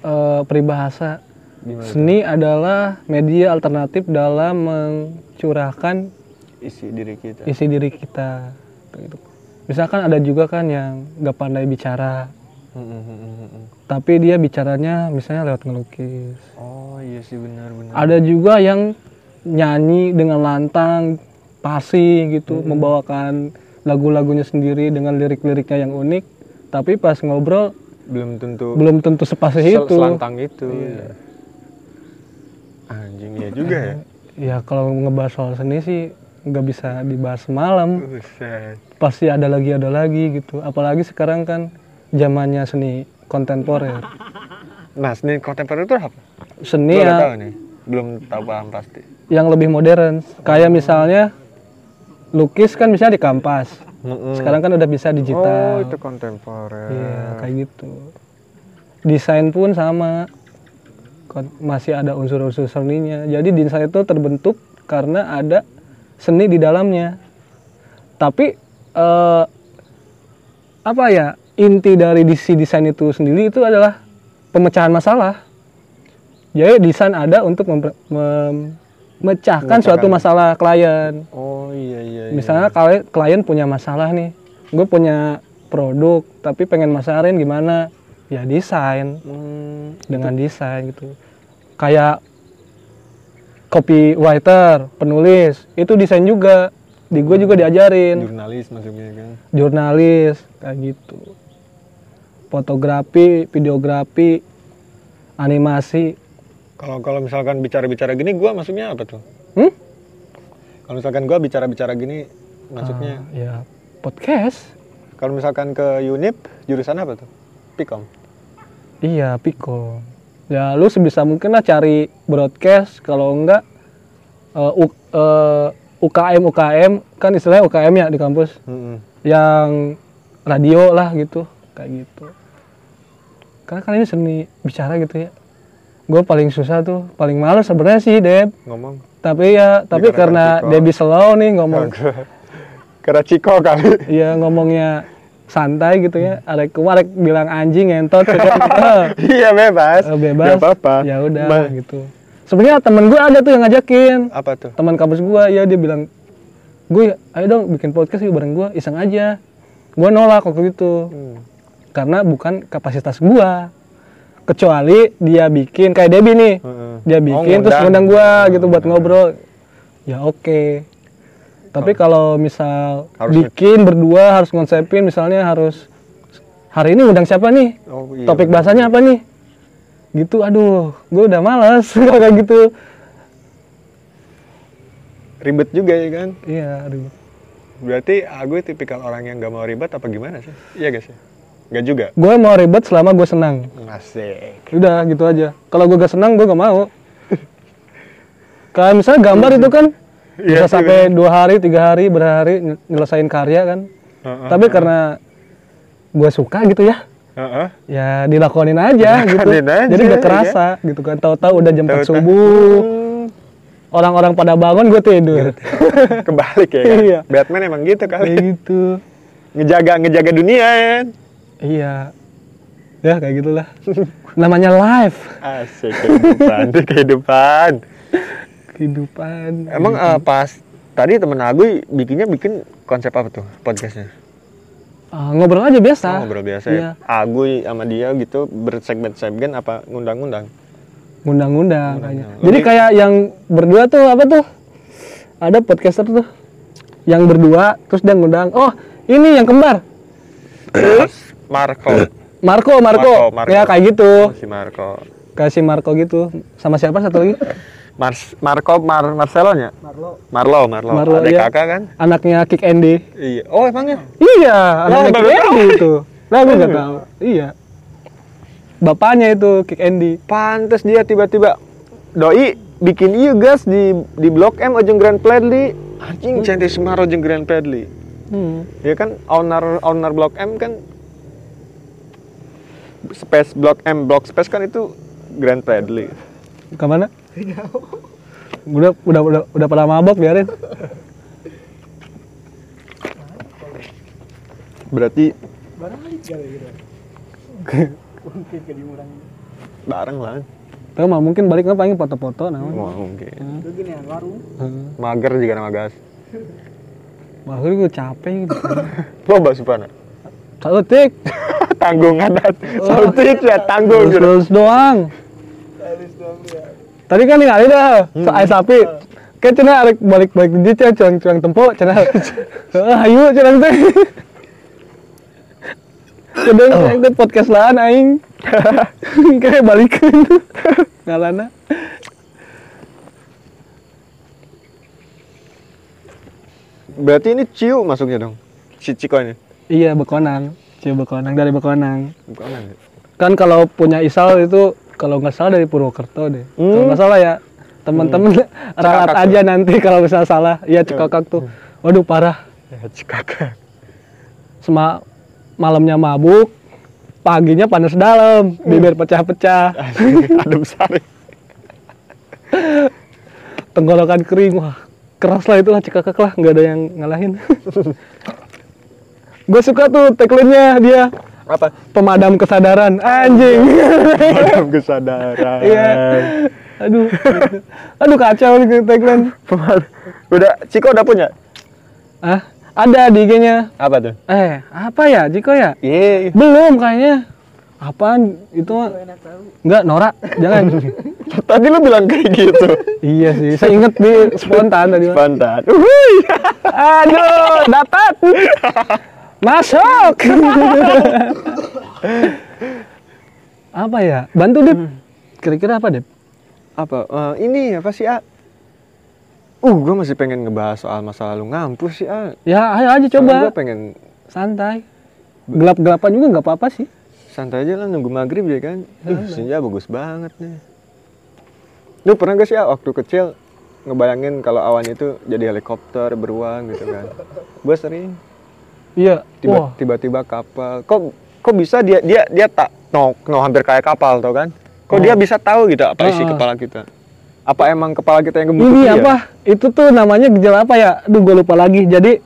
eh, peribahasa Gimana seni adalah media alternatif dalam mencurahkan isi diri kita isi diri kita. Gitu. Misalkan ada juga kan yang nggak pandai bicara, Hmm, hmm, hmm, hmm, hmm. tapi dia bicaranya misalnya lewat ngelukis. oh iya sih benar benar Ada juga yang nyanyi dengan lantang, pasti gitu, membawakan lagu-lagunya sendiri dengan lirik-liriknya yang unik, tapi pas ngobrol belum tentu belum tentu sepasih sel- itu. selantang itu Iya. anjing ya juga ya Ya kalau ngebahas soal seni sih nggak bisa dibahas semalam, Buset. pasti ada lagi ada lagi gitu. Apalagi sekarang kan zamannya seni kontemporer. Nah, seni kontemporer itu apa? Seni ya tahu nih. Belum tahu paham pasti. yang lebih modern. Kayak misalnya lukis kan misalnya di kampas. Mm-mm. Sekarang kan udah bisa Oh, digital. itu kontemporer. Iya, kayak gitu. Desain pun sama. Masih ada unsur-unsur seninya. Jadi desain itu terbentuk karena ada seni di dalamnya. Tapi eh, apa ya? Inti dari si desain itu sendiri itu adalah pemecahan masalah. Jadi desain ada untuk mem- memecahkan suatu masalah klien. Oh, iya iya. iya. Misalnya kalau klien punya masalah nih, gue punya produk tapi pengen masarin gimana? Ya desain Hmm, dengan desain gitu. Kayak copywriter, penulis, itu desain juga. Di gue juga diajarin. jurnalis maksudnya kan. Jurnalis kayak gitu. Fotografi, videografi, animasi. Kalau kalau misalkan bicara-bicara gini gua maksudnya apa tuh? Hmm? Kalau misalkan gua bicara-bicara gini maksudnya Ah, ya podcast. kalau misalkan ke Unip jurusan apa tuh? Pikom. Iya, Pico. Ya, lu sebisa mungkin lah cari broadcast. Kalau enggak, eh, U- eh, UKM UKM kan istilahnya UKM ya di kampus. Mm-mm. Yang radio lah gitu, kayak gitu. Karena kan ini seni bicara gitu ya. Gue paling susah tuh, paling males sebenarnya sih Deb. Ngomong. Tapi ya, tapi karena Pico. Debbie slow nih ngomong, Karena Ciko kali. ya ngomongnya santai gitu ya. Ada kemarin bilang anjing ngentot, gitu iya bebas. Eh, bebas Gak apa-apa. ya udah gitu sebenarnya temen gue ada tuh yang ngajakin Apa tuh? teman kampus gue ya dia bilang gue ayo dong bikin podcast yuk bareng gue iseng aja gue nolak waktu itu Hmm. karena bukan kapasitas gue kecuali dia bikin kayak Debbie nih Heeh. dia bikin terus ngundang. gue Oh, gitu buat ngobrol ya oke tapi kalau misal Harus bikin berdua harus ngonsepin misalnya harus hari ini ngundang siapa nih Oh, iya. topik bahasanya apa nih gitu aduh gue udah males kalau kayak gitu Ribet juga ya kan? iya aduh Berarti aku tipikal orang yang gak mau ribet apa gimana sih? Iya gak sih? Gak juga? gue mau ribet selama gue senang Asik. udah gitu aja kalau gue gak senang gue gak mau kayak misalnya gambar itu kan bisa sih, sampai dua hari tiga hari berhari ny- nyelesain karya kan Heeh. tapi karena gue suka gitu ya Heeh. ya dilakonin aja gitu Dilakonin aja, jadi gak iya. kerasa gitu kan tahu-tahu udah jam 4 Tahu-tahu. subuh orang-orang pada bangun gue tidur Kebalik ya kan? Iya. Batman emang gitu kayak kali. gitu Ngejaga ngejaga dunia ya. iya ya kayak gitulah namanya live Asik kehidupan, kehidupan. Kehidupan Emang eh, pas tadi temen aku bikinnya bikin konsep apa tuh podcastnya? Ah, ngobrol aja biasa Oh, ngobrol biasa Iya. ya. Aku sama dia gitu bersegmen-segmen apa ngundang-ngundang. ngundang-ngundang kayaknya. Ngundang. Jadi Lebih- kayak yang berdua tuh apa tuh? Ada podcaster tuh yang berdua terus dia ngundang. Oh, ini yang kembar. Marco. Marco, Marco. Marco, Marco. Ya kayak gitu. Si Marco. Kasih Marco gitu. Sama siapa satu lagi? Mars Marco Mar Marcelonya? Marlo. Marlo, Marlo. Marlo, Ada iya. kakak kan? Anaknya Kick Andy. Iya. Oh, emangnya? Iya, anaknya Kick. Andy itu. Lah gue nggak tahu. Iya. Bapaknya itu Kick Andy. Pantes dia tiba-tiba doi bikin iya gas di di Blok M Ojeng Grand Pledli. Anjing cantik semar Ojeng Grand Pledli. Hmm. Ya kan owner owner Blok M kan Space Blok M Blok Space kan itu Grand Pledli. Ke mana? Udah, udah, udah, udah pada mabok biarin. Berarti bareng lah. Tahu mah mungkin balik nggak pengen foto-foto nah. Wah, mungkin. Hmm. Mager juga nama gas. Wah, gue capek gitu. Loba supana. Satu tik, tanggung adat. Sautik ya tanggung gitu. terus doang. Tadi kan ningali dah, so ais sapi. Kayak cina arek balik-balik di dia cuang-cuang tempo, cina. Ah, ayo cina teh. Kedeng oh. podcast lain aing. Kayak balikin. Ngalana. Berarti ini ciu masuknya dong. Si Ciko ini. Iya, Bekonang. Cio Bekonang dari Bekonang. Ya? Kan kalau punya Isal itu kalau nggak salah dari Purwokerto deh. Kalau nggak salah ya teman-teman ralat Cikakak aja nanti kalau misalnya salah. Iya Cikakak tuh. Waduh parah. Ya, Cikaka. sema malamnya mabuk paginya panas dalam bibir pecah-pecah Adem sari. tenggorokan kering wah keras lah itulah cekakak lah nggak ada yang ngalahin gue suka tuh tagline-nya dia Apa? pemadam kesadaran anjing Adem kesadaran. iya aduh aduh kacau nih tagline Udah, Ciko udah punya? ah ada di IG-nya Apa tuh? eh apa ya Jiko ya Iya. belum kayaknya apaan itu mah nggak Nora jangan Tadi lu bilang kayak gitu. iya sih saya inget di spontan tadi. Spontan. Uhuy. aduh dapat masuk apa ya bantu deh kira-kira apa deh Apa? Eh, ini apa sih, A? Uh, gue masih pengen ngebahas soal masa lalu ngampus sih, A. ya ayo aja coba Gue pengen santai gelap-gelapan juga nggak apa-apa sih santai aja lah nunggu maghrib ya kan. Uh, senja bagus banget nih. Lu pernah gak sih, A, waktu kecil ngebayangin kalau awan itu jadi helikopter beruang gitu kan? Gue sering. Iya. Tiba- wah. tiba-tiba kapal. Kok kok bisa dia dia dia tak no, no hampir kayak kapal tau kan? Kok dia bisa tahu gitu apa isi Ah. kepala kita? Apa emang kepala kita yang gemuk ini ya? apa? Itu tuh namanya gejala apa ya? Aduh gue lupa lagi. Jadi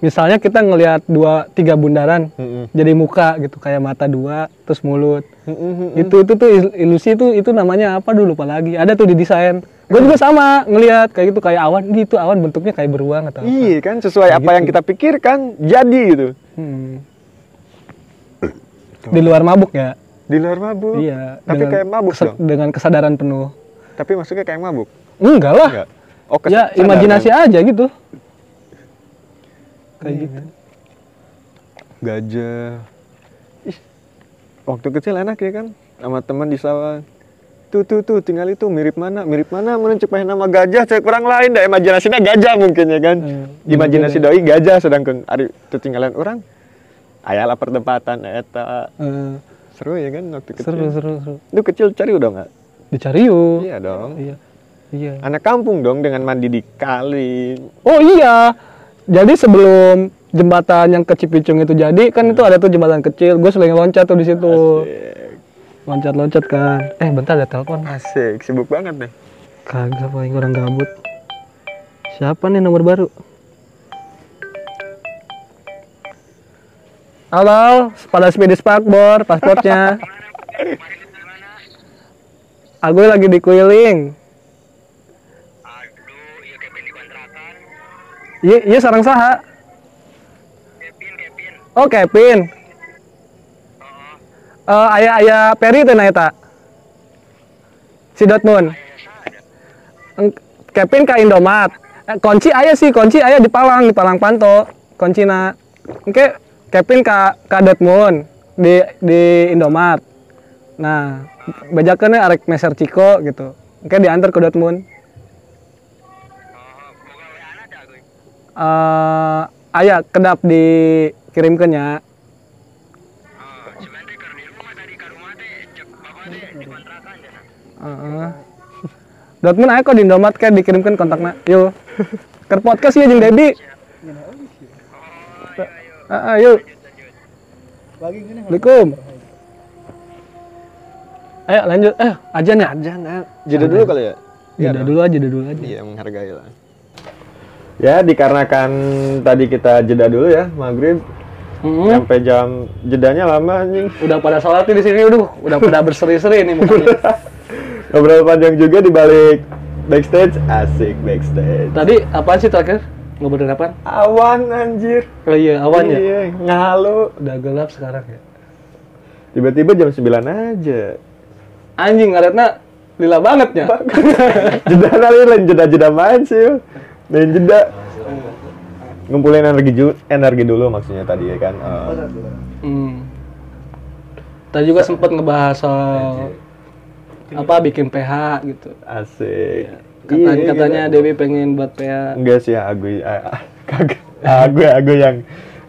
misalnya kita ngelihat dua tiga bundaran Mm-mm. jadi muka gitu kayak mata dua terus mulut. Mm-mm. itu itu tuh il- ilusi itu itu namanya apa? Dulu lupa lagi. Ada tuh di desain gue juga sama ngelihat kayak gitu kayak awan. Ini tuh awan bentuknya kayak beruang atau apa. Iya kan sesuai apa yang kita pikirkan jadi gitu. Hmm. di luar mabuk ya? Di luar mabuk? Iya tapi kayak mabuk kesa- dong? dengan kesadaran penuh. Tapi maksudnya kayak mabuk? Enggak lah. Enggak. Oh ya imajinasi aja gitu. Kayak Iya gitu. kan? gajah. Ih, waktu kecil enak ya kan sama teman di sawah tuh tuh tuh tinggal itu mirip mana mirip mana mana nama gajah cek orang lain dah imajinasinya gajah mungkin ya kan? Hmm, imajinasi doi gajah sedangkan ari itu tinggalan orang ayalah pertempatan eta. Eh, seru ya kan waktu kecil. Seru seru seru. Lu kecil cari udah nggak? Dicari yuk. Iya dong. Iya iya. Anak kampung dong dengan mandi di kali. Oh iya. Jadi sebelum jembatan yang ke Cipicung itu jadi kan itu ada tuh jembatan kecil. Gue sering loncat tuh di situ. Asik. Loncat loncat kan eh bentar ada telepon. Asik sibuk banget deh kagak paling orang gabut. Siapa nih nomor baru? Halo pada speedy spakbor pasportnya. Aku lagi di Kuiling Aduh, iya iya iya sarang saha. Kevin, Kevin. oh Kevin Eh ayah ayah Peri teh na eta si Dortmund. Kevin ka Indomat Eh, kunci ayah sih kunci ayah di Palang di Palang Panto. Kuncina Oke Kevin ka ka Dortmund di di Indomat nah bajakannya arek meser Ciko gitu. Oke diantar ke Dortmund. Eh ayah kedap dikirimkannya Heeh. Dortmund ayo kok di Indomaret kayak dikirimkan kontaknya. Yuk. Ke podcast ya jeung Debi. Heeh, yuk. Assalamualaikum. Ayo lanjut. Eh, ajan ya? Ajan, ah. jeda dulu kali ya Jeda dulu aja, jeda dulu aja. Iya menghargai lah. Ya dikarenakan tadi kita jeda dulu ya maghrib Mm-mm. sampai jam jedanya lama anjing. Udah pada sholat nih di sini, udah, udah pada berseri-seri nih mukanya. Ngobrol panjang juga di balik backstage, asik backstage. Tadi apaan sih terakhir? Ngobrolin apaan? Awan anjir. Oh iya, awan ya? Iya, ngalu. Udah gelap sekarang ya. Tiba-tiba jam 9 aja. Anjing, ngaretna lila banget ya. jeda kali lain jeda-jeda main sih. Lain jeda. Ngumpulin energi energi dulu maksudnya tadi ya kan. Eh, Hmm. Tadi juga sempat ngebahas soal apa bikin PH gitu. asik. Katanya, Iya, katanya gitu. Dewi pengen buat PH. Enggak sih aku kagak. Aku aku yang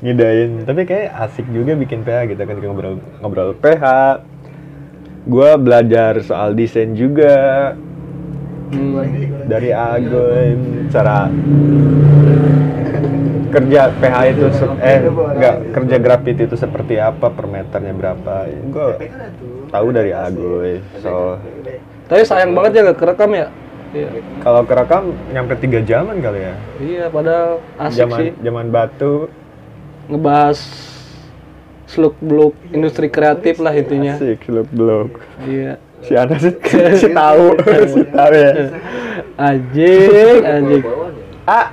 ngidain. Tapi kayak asik juga bikin PH gitu kan ngobrol ngobrol PH. Gua belajar soal desain juga. Hmm. dari Agoy cara kerja PH itu eh enggak kerja grafiti itu seperti apa per meternya berapa gue tahu dari Agoy so Tapi sayang banget ya gak kerekam ya. Iya. kalau kerekam nyampe tiga jaman kali ya Iya, padahal asik zaman sih zaman batu ngebahas seluk beluk industri kreatif lah intinya. asik look blog Iya. si Anas sih si tahu si tahu ya Anjing, anjing. ah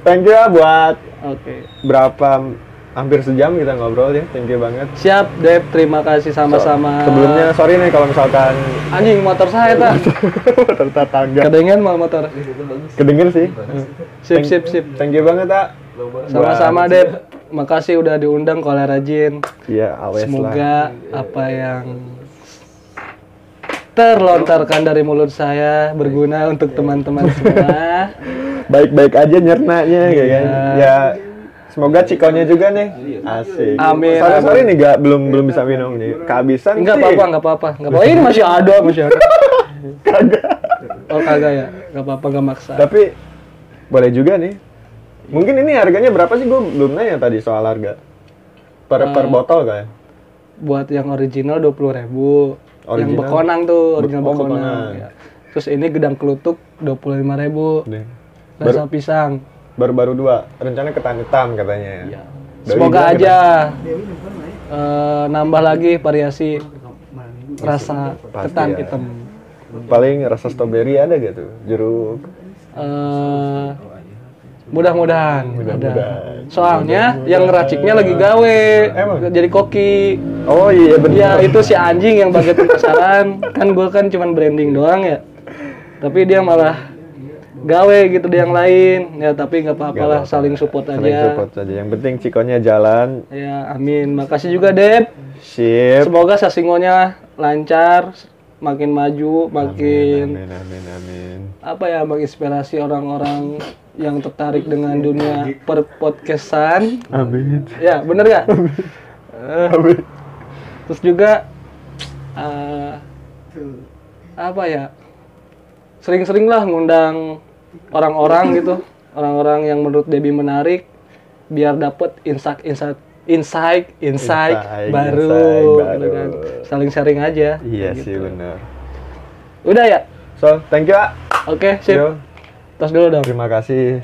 thank you ya buat Oke. berapa hampir sejam kita ngobrol ya thank you banget Siap, Dep. Terima kasih sama-sama. sebelumnya sorry nih kalau misalkan anjing motor saya tak. motor tetangga Kedengen mal motor. kedenger sih Sip, sip, sip. thank you banget tak Sama-sama, Dep. Makasih udah diundang kalau rajin. iya awes lah Semoga apa yang terlontarkan dari mulut saya berguna untuk teman-teman semua. baik-baik aja nyernanya ya kan Iya. ya semoga cikonya juga nih asik Amin, sorry sorry nih gak belum belum bisa minum nih kehabisan Enggak apa-apa, enggak apa-apa. Enggak apa-apa. Ini masih ada, masih ada. Oh, kagak ya. Enggak apa-apa, enggak maksa. tapi boleh juga nih mungkin ini harganya berapa sih gue belum nanya tadi soal harga per per Eh, botol kayak Buat yang original 20.000 ribu. Yang Original? bekonang tuh, original Be- oh, bekonang. bekonang. Ya. Terus ini gedang kelutuk 25.000 ribu. Nih. Rasa pisang. baru-baru dua rencana ketan hitam katanya Ya. Dari Semoga aja eh, nambah lagi variasi rasa Pasti ketan ya. hitam. paling rasa stroberi ada gak tuh jeruk Eh, mudah-mudahan ada. Mudah-mudahan. Soalnya yang ngeraciknya lagi gawe, Emang? jadi koki. oh iya bener Iya itu si anjing yang bagian penasaran. kan gue kan cuman branding doang ya. Tapi dia malah gawe gitu di yang lain. Ya tapi nggak apa-apa lah, saling support aja. Saling support saja yang penting cikonya jalan Ya amin. Makasih juga Dep. sip Semoga sasingonya lancar, makin maju, makin amin amin amin apa ya menginspirasi orang-orang yang tertarik dengan dunia perpodcastan. amin Ya, bener gak? Eh, amin terus juga eh, apa ya? Sering-sering lah ngundang orang-orang gitu, orang-orang yang menurut Debbie menarik biar dapet insight insight insight insight baru, gitu baru. kan. Saling sharing aja. iya gitu. sih bener Udah ya? so thank you Oke, sip. Yo, Tos dulu dong. terima kasih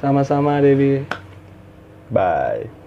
Sama-sama, Debbie. bye